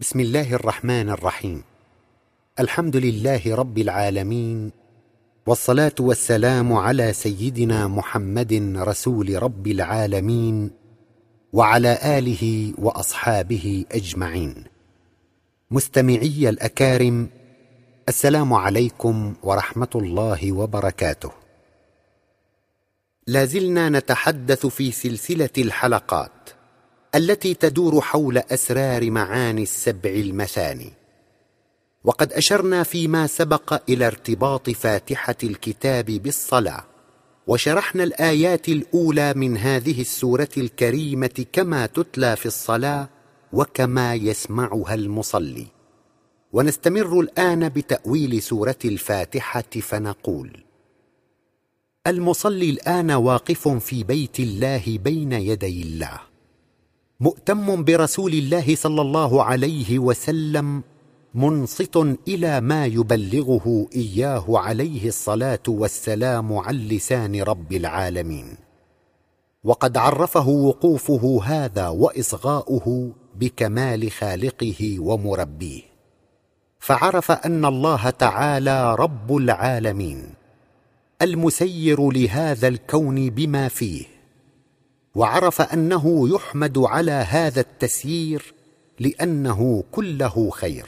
بسم الله الرحمن الرحيم. الحمد لله رب العالمين والصلاة والسلام على سيدنا محمد رسول رب العالمين وعلى آله وأصحابه أجمعين. مستمعي الأكارم السلام عليكم ورحمة الله وبركاته. لازلنا نتحدث في سلسلة الحلقات. التي تدور حول أسرار معاني السبع المثاني. وقد أشرنا فيما سبق إلى ارتباط فاتحة الكتاب بالصلاة وشرحنا الآيات الأولى من هذه السورة الكريمة كما تتلى في الصلاة وكما يسمعها المصلي. ونستمر الآن بتأويل سورة الفاتحة فنقول المصلي الآن واقف في بيت الله بين يدي الله. مؤتم برسول الله صلى الله عليه وسلم منصت إلى ما يبلغه إياه عليه الصلاة والسلام عن لسان رب العالمين. وقد عرفه وقوفه هذا وإصغاؤه بكمال خالقه ومربيه. فعرف أن الله تعالى رب العالمين المسير لهذا الكون بما فيه. وعرف أنه يحمد على هذا التسيير لأنه كله خير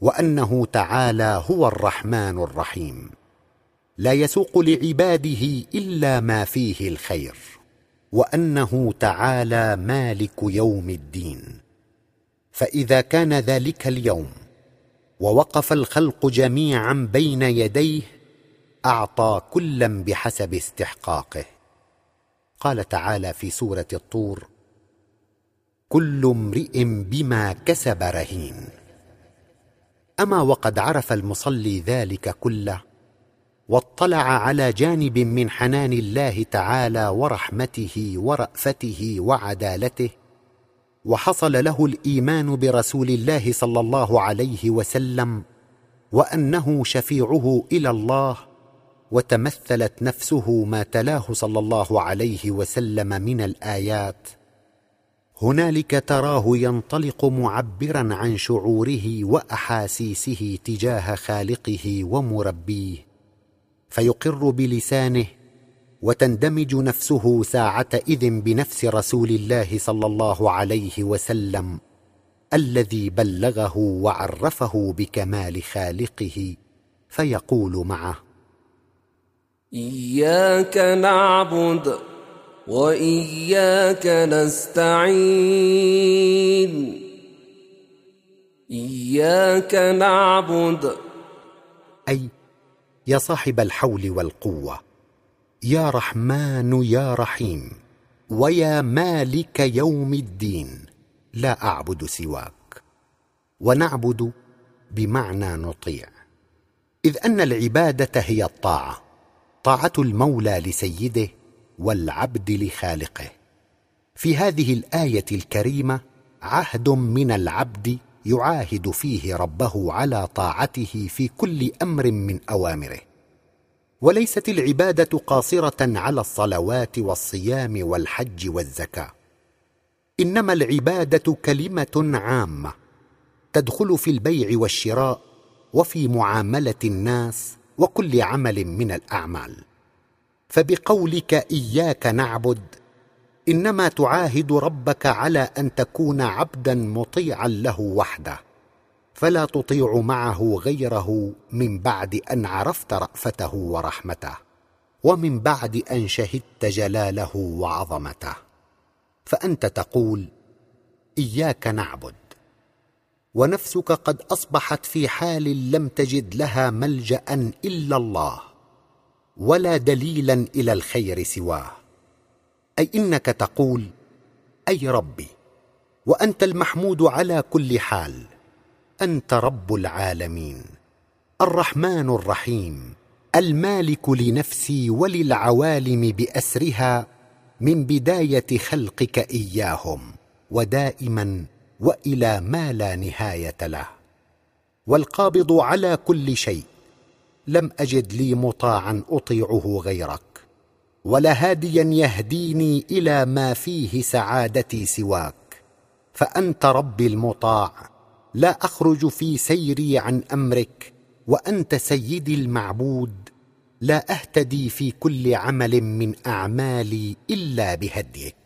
وأنه تعالى هو الرحمن الرحيم. لا يسوق لعباده إلا ما فيه الخير وأنه تعالى مالك يوم الدين. فإذا كان ذلك اليوم ووقف الخلق جميعا بين يديه أعطى كلا بحسب استحقاقه. قال تعالى في سورة الطور كل امرئ بما كسب رهين. أما وقد عرف المصلي ذلك كله واطلع على جانب من حنان الله تعالى ورحمته ورأفته وعدالته وحصل له الإيمان برسول الله صلى الله عليه وسلم وأنه شفيعه إلى الله وتمثلت نفسه ما تلاه صلى الله عليه وسلم من الآيات. هنالك تراه ينطلق معبرا عن شعوره وأحاسيسه تجاه خالقه ومربيه فيقر بلسانه وتندمج نفسه ساعتئذ بنفس رسول الله صلى الله عليه وسلم الذي بلغه وعرفه بكمال خالقه فيقول معه إياك نعبد وإياك نستعين. إياك نعبد. أي يا صاحب الحول والقوة يا رحمن يا رحيم ويا مالك يوم الدين لا أعبد سواك ونعبد بمعنى نطيع. إذ أن العبادة هي الطاعة طاعه المولى لسيده والعبد لخالقه. في هذه الآية الكريمة عهد من العبد يعاهد فيه ربه على طاعته في كل أمر من أوامره. وليست العبادة قاصرة على الصلوات والصيام والحج والزكاة. إنما العبادة كلمة عامة تدخل في البيع والشراء وفي معاملة الناس وكل عمل من الأعمال. فبقولك إياك نعبد إنما تعاهد ربك على أن تكون عبدا مطيعا له وحده. فلا تطيع معه غيره من بعد أن عرفت رأفته ورحمته ومن بعد أن شهدت جلاله وعظمته. فأنت تقول إياك نعبد. ونفسك قد أصبحت في حال لم تجد لها ملجأ إلا الله ولا دليلا إلى الخير سواه. أي إنك تقول أي ربي وأنت المحمود على كل حال أنت رب العالمين الرحمن الرحيم المالك لنفسي وللعوالم بأسرها من بداية خلقك إياهم ودائما وإلى ما لا نهاية له. والقابض على كل شيء. لم أجد لي مطاعا أطيعه غيرك. ولا هاديا يهديني إلى ما فيه سعادتي سواك. فأنت ربي المطاع. لا أخرج في سيري عن أمرك. وأنت سيدي المعبود. لا أهتدي في كل عمل من أعمالي إلا بهديك.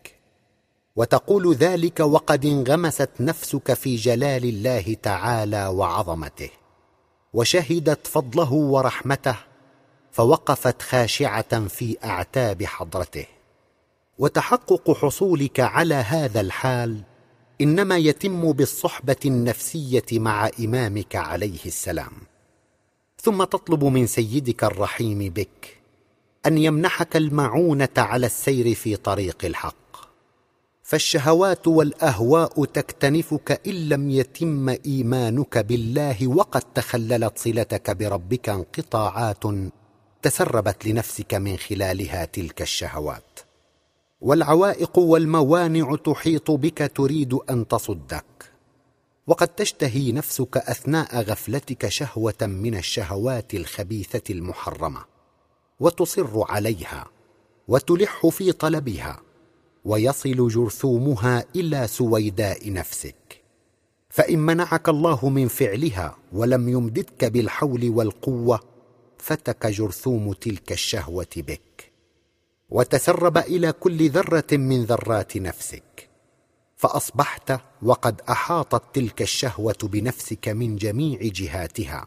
وتقول ذلك وقد انغمست نفسك في جلال الله تعالى وعظمته وشهدت فضله ورحمته فوقفت خاشعة في أعتاب حضرته. وتحقق حصولك على هذا الحال إنما يتم بالصحبة النفسية مع إمامك عليه السلام. ثم تطلب من سيدك الرحيم بك أن يمنحك المعونة على السير في طريق الحق. فالشهوات والأهواء تكتنفك إن لم يتم إيمانك بالله وقد تخللت صلتك بربك انقطاعات تسربت لنفسك من خلالها تلك الشهوات. والعوائق والموانع تحيط بك تريد أن تصدك. وقد تشتهي نفسك أثناء غفلتك شهوة من الشهوات الخبيثة المحرمة وتصر عليها وتلح في طلبها ويصل جرثومها إلى سويداء نفسك. فإن منعك الله من فعلها ولم يمددك بالحول والقوة فتك جرثوم تلك الشهوة بك. وتسرب إلى كل ذرة من ذرات نفسك. فأصبحت وقد أحاطت تلك الشهوة بنفسك من جميع جهاتها.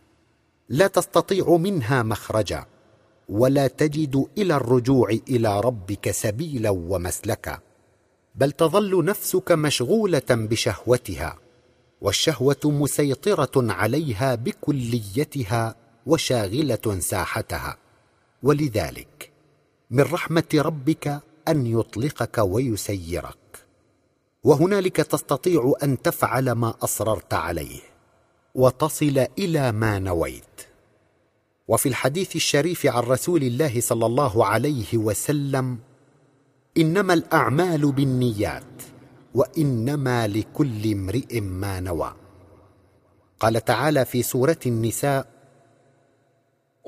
لا تستطيع منها مخرجا ولا تجد إلى الرجوع إلى ربك سبيلا ومسلكا. بل تظل نفسك مشغولة بشهوتها والشهوة مسيطرة عليها بكليتها وشاغلة ساحتها. ولذلك من رحمة ربك أن يطلقك ويسيرك. وهنالك تستطيع أن تفعل ما أصررت عليه وتصل إلى ما نويت. وفي الحديث الشريف عن رسول الله صلى الله عليه وسلم إنما الأعمال بالنيات وإنما لكل امرئ ما نوى. قال تعالى في سورة النساء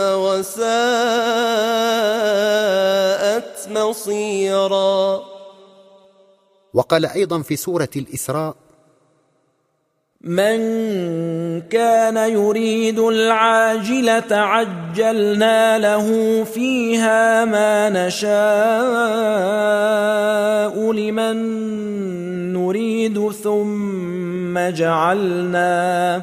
وساءت مصيرا. وقال أيضا في سورة الإسراء من كان يريد العاجلة عجلنا له فيها ما نشاء لمن نريد ثم جعلنا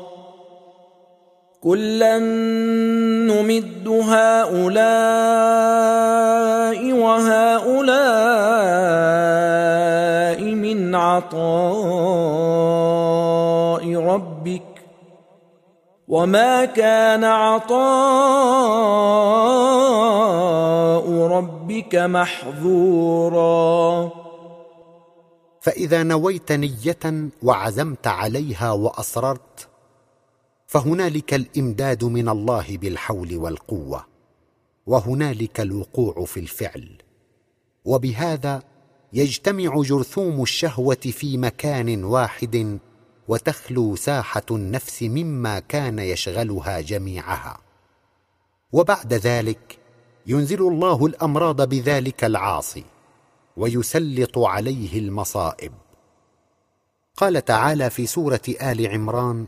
كلا نمد هؤلاء وهؤلاء من عطاء ربك وما كان عطاء ربك محظورا فاذا نويت نيه وعزمت عليها واصررت فهنالك الإمداد من الله بالحول والقوة وهنالك الوقوع في الفعل. وبهذا يجتمع جرثوم الشهوة في مكان واحد وتخلو ساحة النفس مما كان يشغلها جميعها. وبعد ذلك ينزل الله الأمراض بذلك العاصي ويسلط عليه المصائب. قال تعالى في سورة آل عمران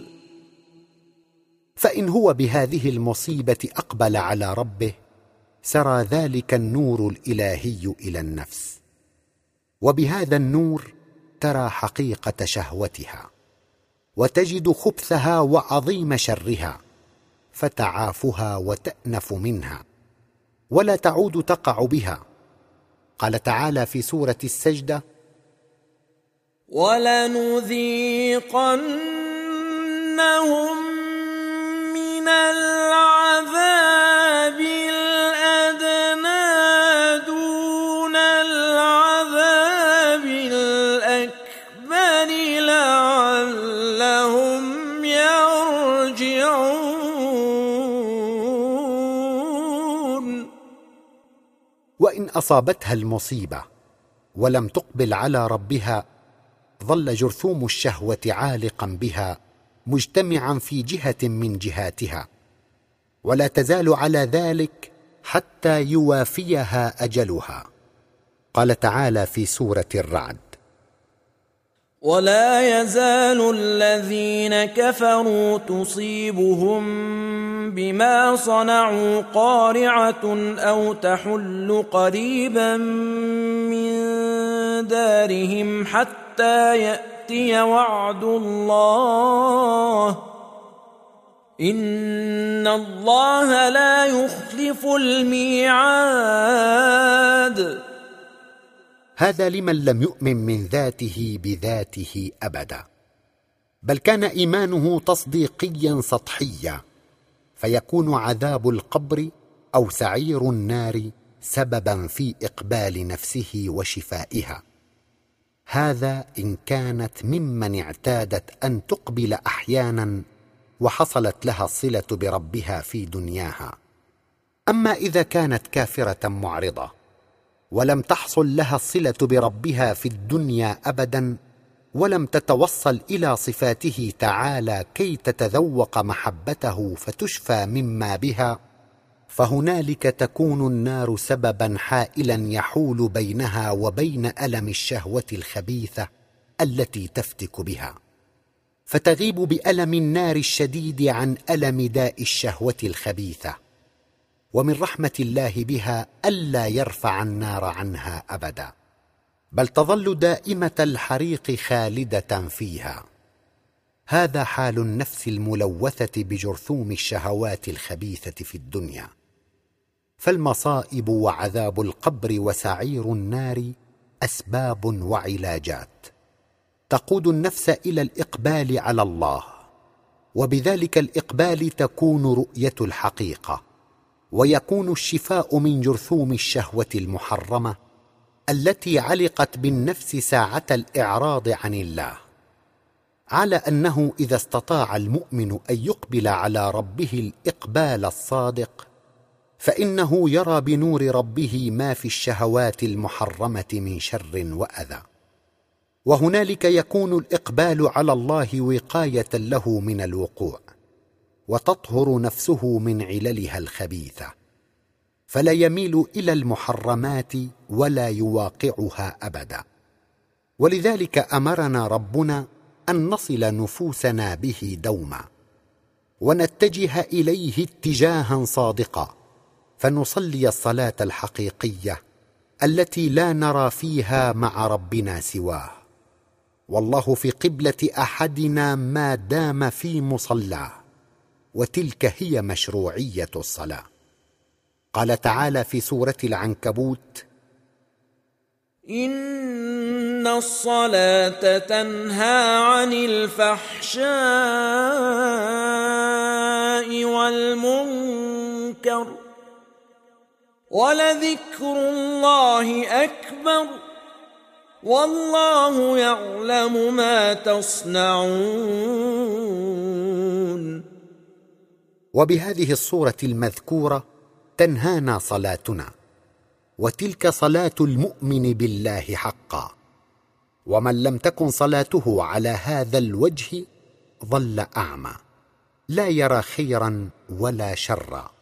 فإن هو بهذه المصيبة أقبل على ربه سرى ذلك النور الإلهي إلى النفس. وبهذا النور ترى حقيقة شهوتها وتجد خبثها وعظيم شرها فتعافها وتأنف منها ولا تعود تقع بها. قال تعالى في سورة السجدة ولنذيقنهم العذاب العذاب الأكبر لعلهم يرجعون. وإن أصابتها المصيبة ولم تقبل على ربها ظل جرثوم الشهوة عالقا بها. مجتمعا في جهة من جهاتها. ولا تزال على ذلك حتى يوافيها أجلها. قال تعالى في سورة الرعد. ولا يزال الذين كفروا تصيبهم بما صنعوا قارعة أو تحل قريبا من دارهم حتى ياتي وعد الله. إن الله لا يخلف الميعاد. هذا لمن لم يؤمن من ذاته بذاته أبدا بل كان إيمانه تصديقيا سطحيا فيكون عذاب القبر أو سعير النار سببا في إقبال نفسه وشفائها. هذا إن كانت ممن اعتادت أن تقبل أحيانا وحصلت لها الصله بربها في دنياها. أما إذا كانت كافرة معرضة ولم تحصل لها الصله بربها في الدنيا ابدا ولم تتوصل إلى صفاته تعالى كي تتذوق محبته فتشفى مما بها فهنالك تكون النار سببا حائلا يحول بينها وبين ألم الشهوة الخبيثة التي تفتك بها. فتغيب بألم النار الشديد عن ألم داء الشهوة الخبيثة. ومن رحمة الله بها ألا يرفع النار عنها ابدا. بل تظل دائمة الحريق خالدة فيها. هذا حال النفس الملوثة بجرثوم الشهوات الخبيثة في الدنيا. فالمصائب وعذاب القبر وسعير النار أسباب وعلاجات. تقود النفس إلى الإقبال على الله وبذلك الإقبال تكون رؤية الحقيقة ويكون الشفاء من جرثوم الشهوة المحرمة التي علقت بالنفس ساعة الإعراض عن الله. على أنه إذا استطاع المؤمن أن يقبل على ربه الإقبال الصادق فإنه يرى بنور ربه ما في الشهوات المحرمة من شر وأذى. وهنالك يكون الإقبال على الله وقاية له من الوقوع وتطهر نفسه من عللها الخبيثة. فلا يميل إلى المحرمات ولا يواقعها أبدا. ولذلك أمرنا ربنا أن نصل نفوسنا به دوما ونتجه إليه اتجاها صادقا. فنصلي الصلاة الحقيقية التي لا نرى فيها مع ربنا سواه. والله في قبلة أحدنا ما دام في مصلاه وتلك هي مشروعية الصلاة. قال تعالى في سورة العنكبوت إن الصلاة تنهى عن الفحشاء والمنكر ولذكر الله أكبر والله يعلم ما تصنعون. وبهذه الصورة المذكورة تنهانا صلاتنا وتلك صلاة المؤمن بالله حقا. ومن لم تكن صلاته على هذا الوجه ظل أعمى لا يرى خيرا ولا شرا.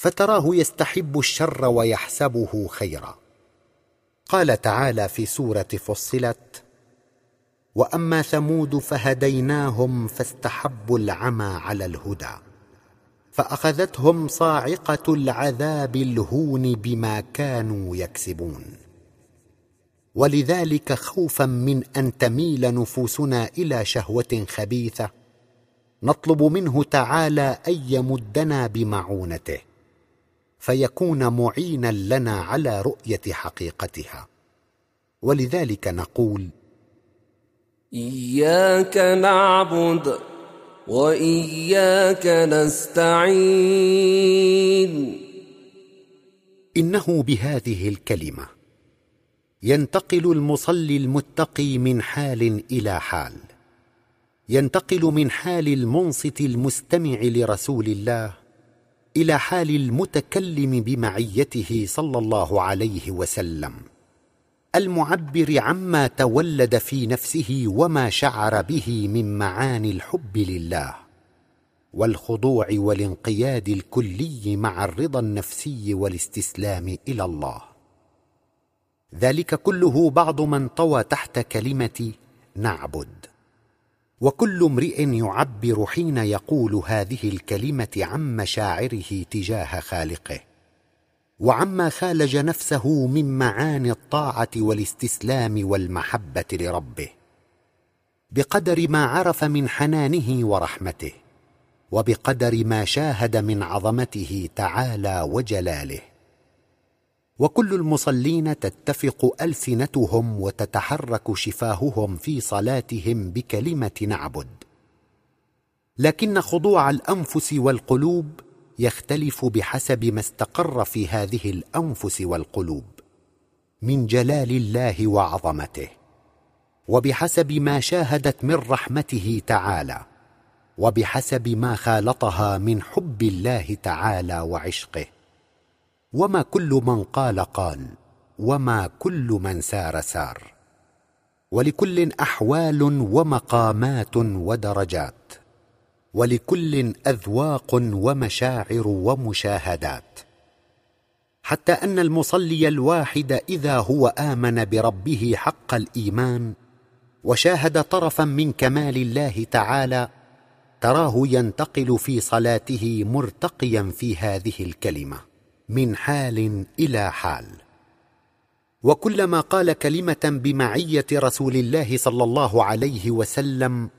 فتراه يستحب الشر ويحسبه خيرا. قال تعالى في سورة فصلت وأما ثمود فهديناهم فاستحبوا العمى على الهدى فأخذتهم صاعقة العذاب الهون بما كانوا يكسبون. ولذلك خوفا من أن تميل نفوسنا إلى شهوة خبيثة نطلب منه تعالى أن يمدنا بمعونته. فيكون معينا لنا على رؤية حقيقتها. ولذلك نقول إياك نعبد وإياك نستعين. إنه بهذه الكلمة ينتقل المصلي المتقي من حال إلى حال ينتقل من حال المنصت المستمع لرسول الله إلى حال المتكلم بمعيته صلى الله عليه وسلم. المعبر عما تولد في نفسه وما شعر به من معاني الحب لله والخضوع والانقياد الكلي مع الرضا النفسي والاستسلام إلى الله. ذلك كله بعض من طوى تحت كلمة نعبد. وكل امرئ يعبر حين يقول هذه الكلمة عن مشاعره تجاه خالقه وعما خالج نفسه من معاني الطاعة والاستسلام والمحبة لربه بقدر ما عرف من حنانه ورحمته وبقدر ما شاهد من عظمته تعالى وجلاله. وكل المصلين تتفق ألسنتهم وتتحرك شفاههم في صلاتهم بكلمة نعبد. لكن خضوع الأنفس والقلوب يختلف بحسب ما استقر في هذه الأنفس والقلوب من جلال الله وعظمته وبحسب ما شاهدت من رحمته تعالى وبحسب ما خالطها من حب الله تعالى وعشقه. وما كل من قال قال وما كل من سار سار. ولكل أحوال ومقامات ودرجات ولكل أذواق ومشاعر ومشاهدات. حتى أن المصلي الواحد إذا هو آمن بربه حق الإيمان وشاهد طرفا من كمال الله تعالى تراه ينتقل في صلاته مرتقيا في هذه الكلمة. من حال إلى حال. وكلما قال كلمة بمعية رسول الله صلى الله عليه وسلم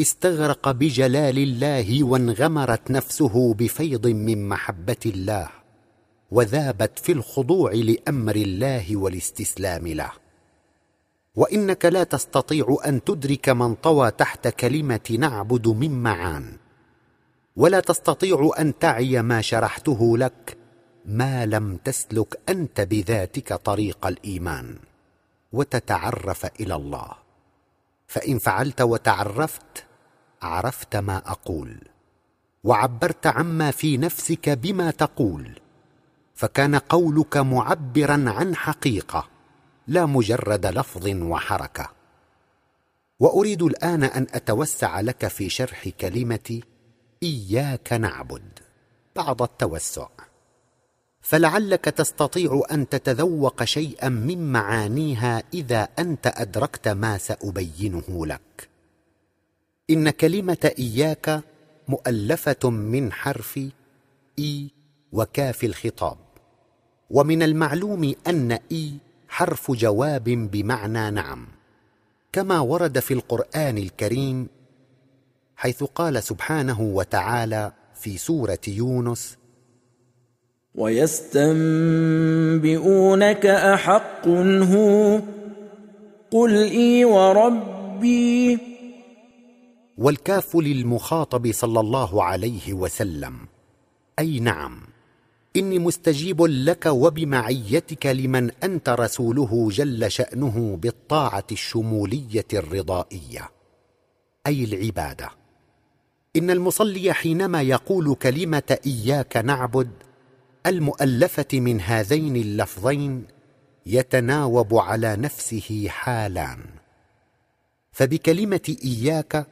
استغرق بجلال الله وانغمرت نفسه بفيض من محبة الله وذابت في الخضوع لأمر الله والاستسلام له. وإنك لا تستطيع أن تدرك من طوى تحت كلمة نعبد من معان ولا تستطيع أن تعي ما شرحته لك ما لم تسلك أنت بذاتك طريق الإيمان وتتعرف إلى الله. فإن فعلت وتعرفت عرفت ما أقول. وعبرت عما في نفسك بما تقول. فكان قولك معبرا عن حقيقة لا مجرد لفظ وحركة. وأريد الآن أن أتوسع لك في شرح كلمه إياك نعبد. بعض التوسع. فلعلك تستطيع أن تتذوق شيئا من معانيها إذا أنت أدركت ما سأبينه لك. إن كلمة إياك مؤلفة من حرف إي وكاف الخطاب. ومن المعلوم أن إي حرف جواب بمعنى نعم. كما ورد في القرآن الكريم حيث قال سبحانه وتعالى في سورة يونس ويستنبئونك أحق هو قل إي وربي. والكاف للمخاطب صلى الله عليه وسلم. أي نعم إني مستجيب لك وبمعيتك لمن أنت رسوله جل شأنه بالطاعة الشمولية الرضائية. أي العبادة. إن المصلي حينما يقول كلمة إياك نعبد المؤلفة من هذين اللفظين يتناوب على نفسه حالان. فبكلمة إياك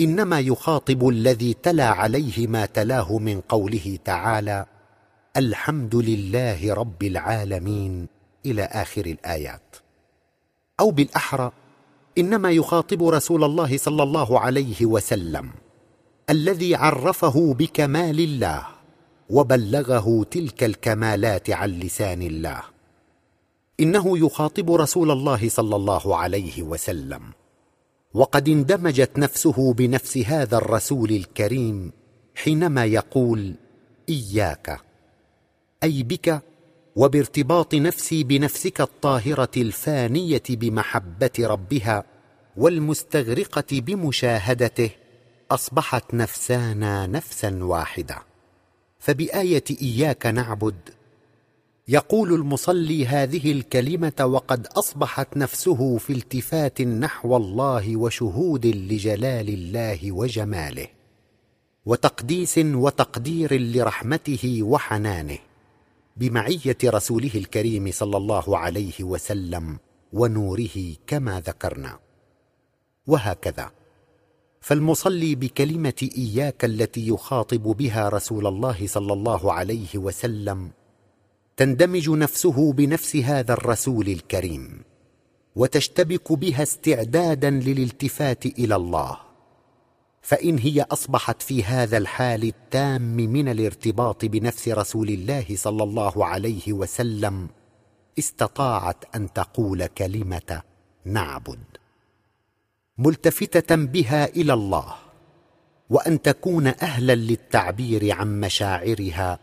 إنما يخاطب الذي تلا عليه ما تلاه من قوله تعالى الحمد لله رب العالمين إلى آخر الآيات. أو بالأحرى إنما يخاطب رسول الله صلى الله عليه وسلم الذي عرفه بكمال الله وبلغه تلك الكمالات عن لسان الله. إنه يخاطب رسول الله صلى الله عليه وسلم. وقد اندمجت نفسه بنفس هذا الرسول الكريم حينما يقول إياك أي بك وبارتباط نفسي بنفسك الطاهرة الفانية بمحبة ربها والمستغرقة بمشاهدته أصبحت نفسانا نفسا واحدة. فبآية إياك نعبد. يقول المصلي هذه الكلمة وقد أصبحت نفسه في التفات نحو الله وشهود لجلال الله وجماله وتقديس وتقدير لرحمته وحنانه بمعية رسوله الكريم صلى الله عليه وسلم ونوره كما ذكرنا. وهكذا. فالمصلي بكلمة إياك التي يخاطب بها رسول الله صلى الله عليه وسلم تندمج نفسه بنفس هذا الرسول الكريم وتشتبك بها استعدادا للالتفات إلى الله. فإن هي أصبحت في هذا الحال التام من الارتباط بنفس رسول الله صلى الله عليه وسلم استطاعت أن تقول كلمة نعبد. ملتفتة بها إلى الله وأن تكون أهلا للتعبير عن مشاعرها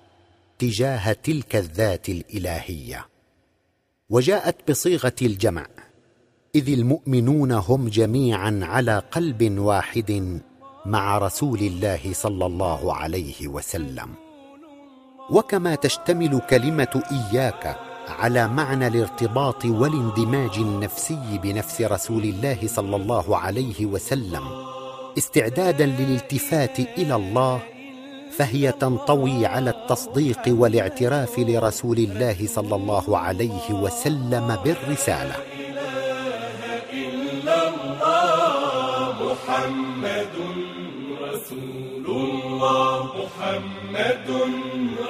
تجاه تلك الذات الإلهية. وجاءت بصيغة الجمع إذ المؤمنون هم جميعا على قلب واحد مع رسول الله صلى الله عليه وسلم. وكما تشتمل كلمة إياك على معنى الارتباط والاندماج النفسي بنفس رسول الله صلى الله عليه وسلم استعدادا للالتفات إلى الله فهي تنطوي على التصديق والاعتراف لرسول الله صلى الله عليه وسلم بالرسالة. محمد رسول الله محمد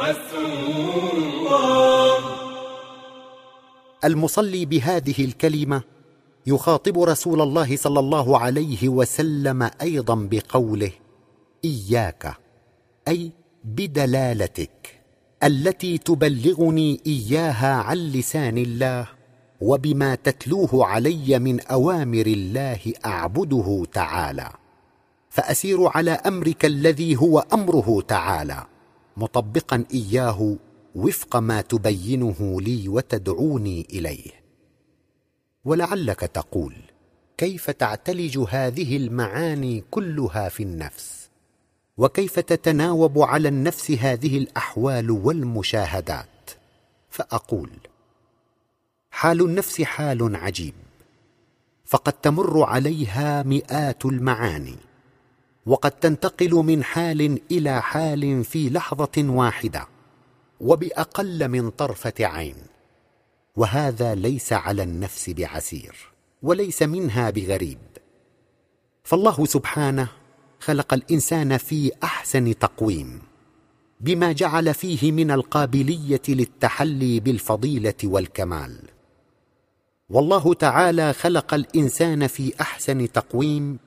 رسول الله. المصلي بهذه الكلمة يخاطب رسول الله صلى الله عليه وسلم أيضا بقوله إياك أي بدلالتك التي تبلغني إياها عن لسان الله وبما تتلوه علي من أوامر الله أعبده تعالى. فأسير على أمرك الذي هو أمره تعالى مطبقا إياه وفق ما تبينه لي وتدعوني إليه. ولعلك تقول كيف تعتلج هذه المعاني كلها في النفس؟ وكيف تتناوب على النفس هذه الأحوال والمشاهدات؟ فأقول حال النفس حال عجيب فقد تمر عليها مئات المعاني وقد تنتقل من حال إلى حال في لحظة واحدة. وبأقل من طرفة عين. وهذا ليس على النفس بعسير وليس منها بغريب. فالله سبحانه خلق الإنسان في أحسن تقويم بما جعل فيه من القابلية للتحلي بالفضيلة والكمال. والله تعالى خلق الإنسان في أحسن تقويم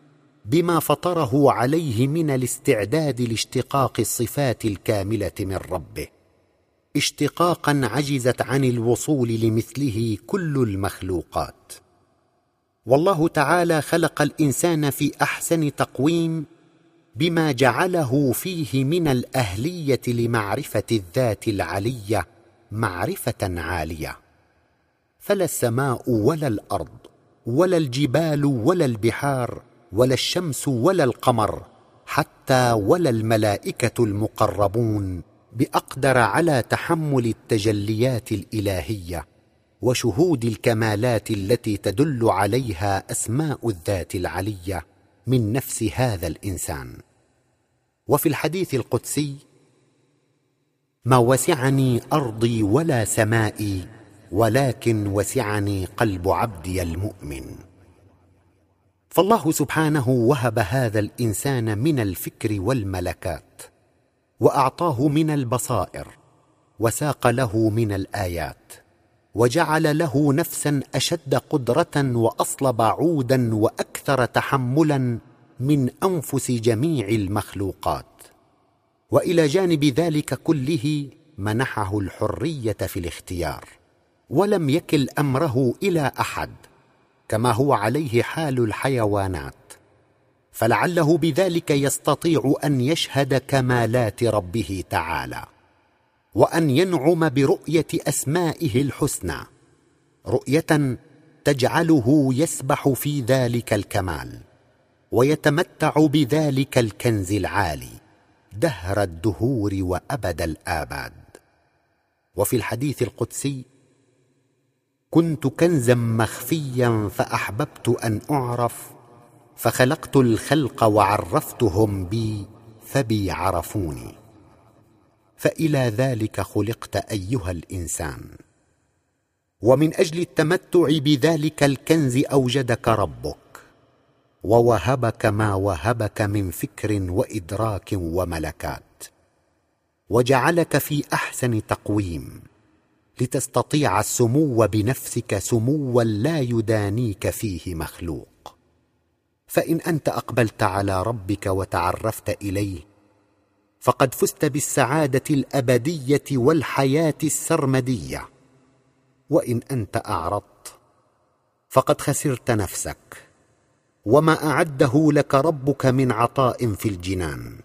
بما فطره عليه من الاستعداد لاشتقاق الصفات الكاملة من ربه. اشتقاقا عجزت عن الوصول لمثله كل المخلوقات. والله تعالى خلق الإنسان في أحسن تقويم بما جعله فيه من الأهلية لمعرفة الذات العلية معرفة عالية. فلا السماء ولا الأرض ولا الجبال ولا البحار ولا الشمس ولا القمر حتى ولا الملائكة المقربون بأقدر على تحمل التجليات الإلهية وشهود الكمالات التي تدل عليها أسماء الذات العلية من نفس هذا الإنسان. وفي الحديث القدسي ما وسعني أرضي ولا سمائي ولكن وسعني قلب عبدي المؤمن. فالله سبحانه وهب هذا الإنسان من الفكر والملكات. وأعطاه من البصائر وساق له من الآيات وجعل له نفسا أشد قدرة وأصلب عودا وأكثر تحملا من أنفس جميع المخلوقات. وإلى جانب ذلك كله منحه الحرية في الاختيار ولم يكل أمره إلى أحد كما هو عليه حال الحيوانات. فلعله بذلك يستطيع أن يشهد كمالات ربه تعالى وأن ينعم برؤية أسمائه الحسنى رؤية تجعله يسبح في ذلك الكمال ويتمتع بذلك الكنز العالي دهر الدهور وأبد الآباد. وفي الحديث القدسي كنت كنزا مخفيا فأحببت أن أعرف فخلقت الخلق وعرفتهم بي فبي عرفوني. فإلى ذلك خلقت أيها الإنسان. ومن أجل التمتع بذلك الكنز أوجدك ربك. ووهبك ما وهبك من فكر وإدراك وملكات. وجعلك في أحسن تقويم. لتستطيع السمو بنفسك سموا لا يدانيك فيه مخلوق. فإن أنت أقبلت على ربك وتعرفت إليه فقد فزت بالسعادة الأبدية والحياة السرمدية. وإن أنت أعرضت فقد خسرت نفسك. وما أعده لك ربك من عطاء في الجنان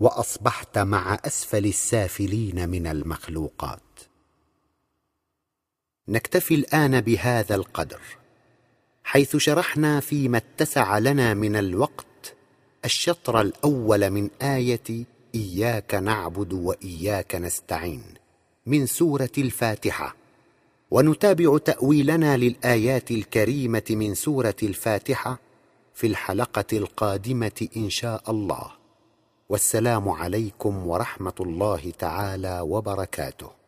وأصبحت مع أسفل السافلين من المخلوقات. نكتفي الآن بهذا القدر. حيث شرحنا فيما اتسع لنا من الوقت الشطر الأول من آية إياك نعبد وإياك نستعين من سورة الفاتحة. ونتابع تأويلنا للآيات الكريمة من سورة الفاتحة في الحلقة القادمة إن شاء الله. والسلام عليكم ورحمة الله تعالى وبركاته.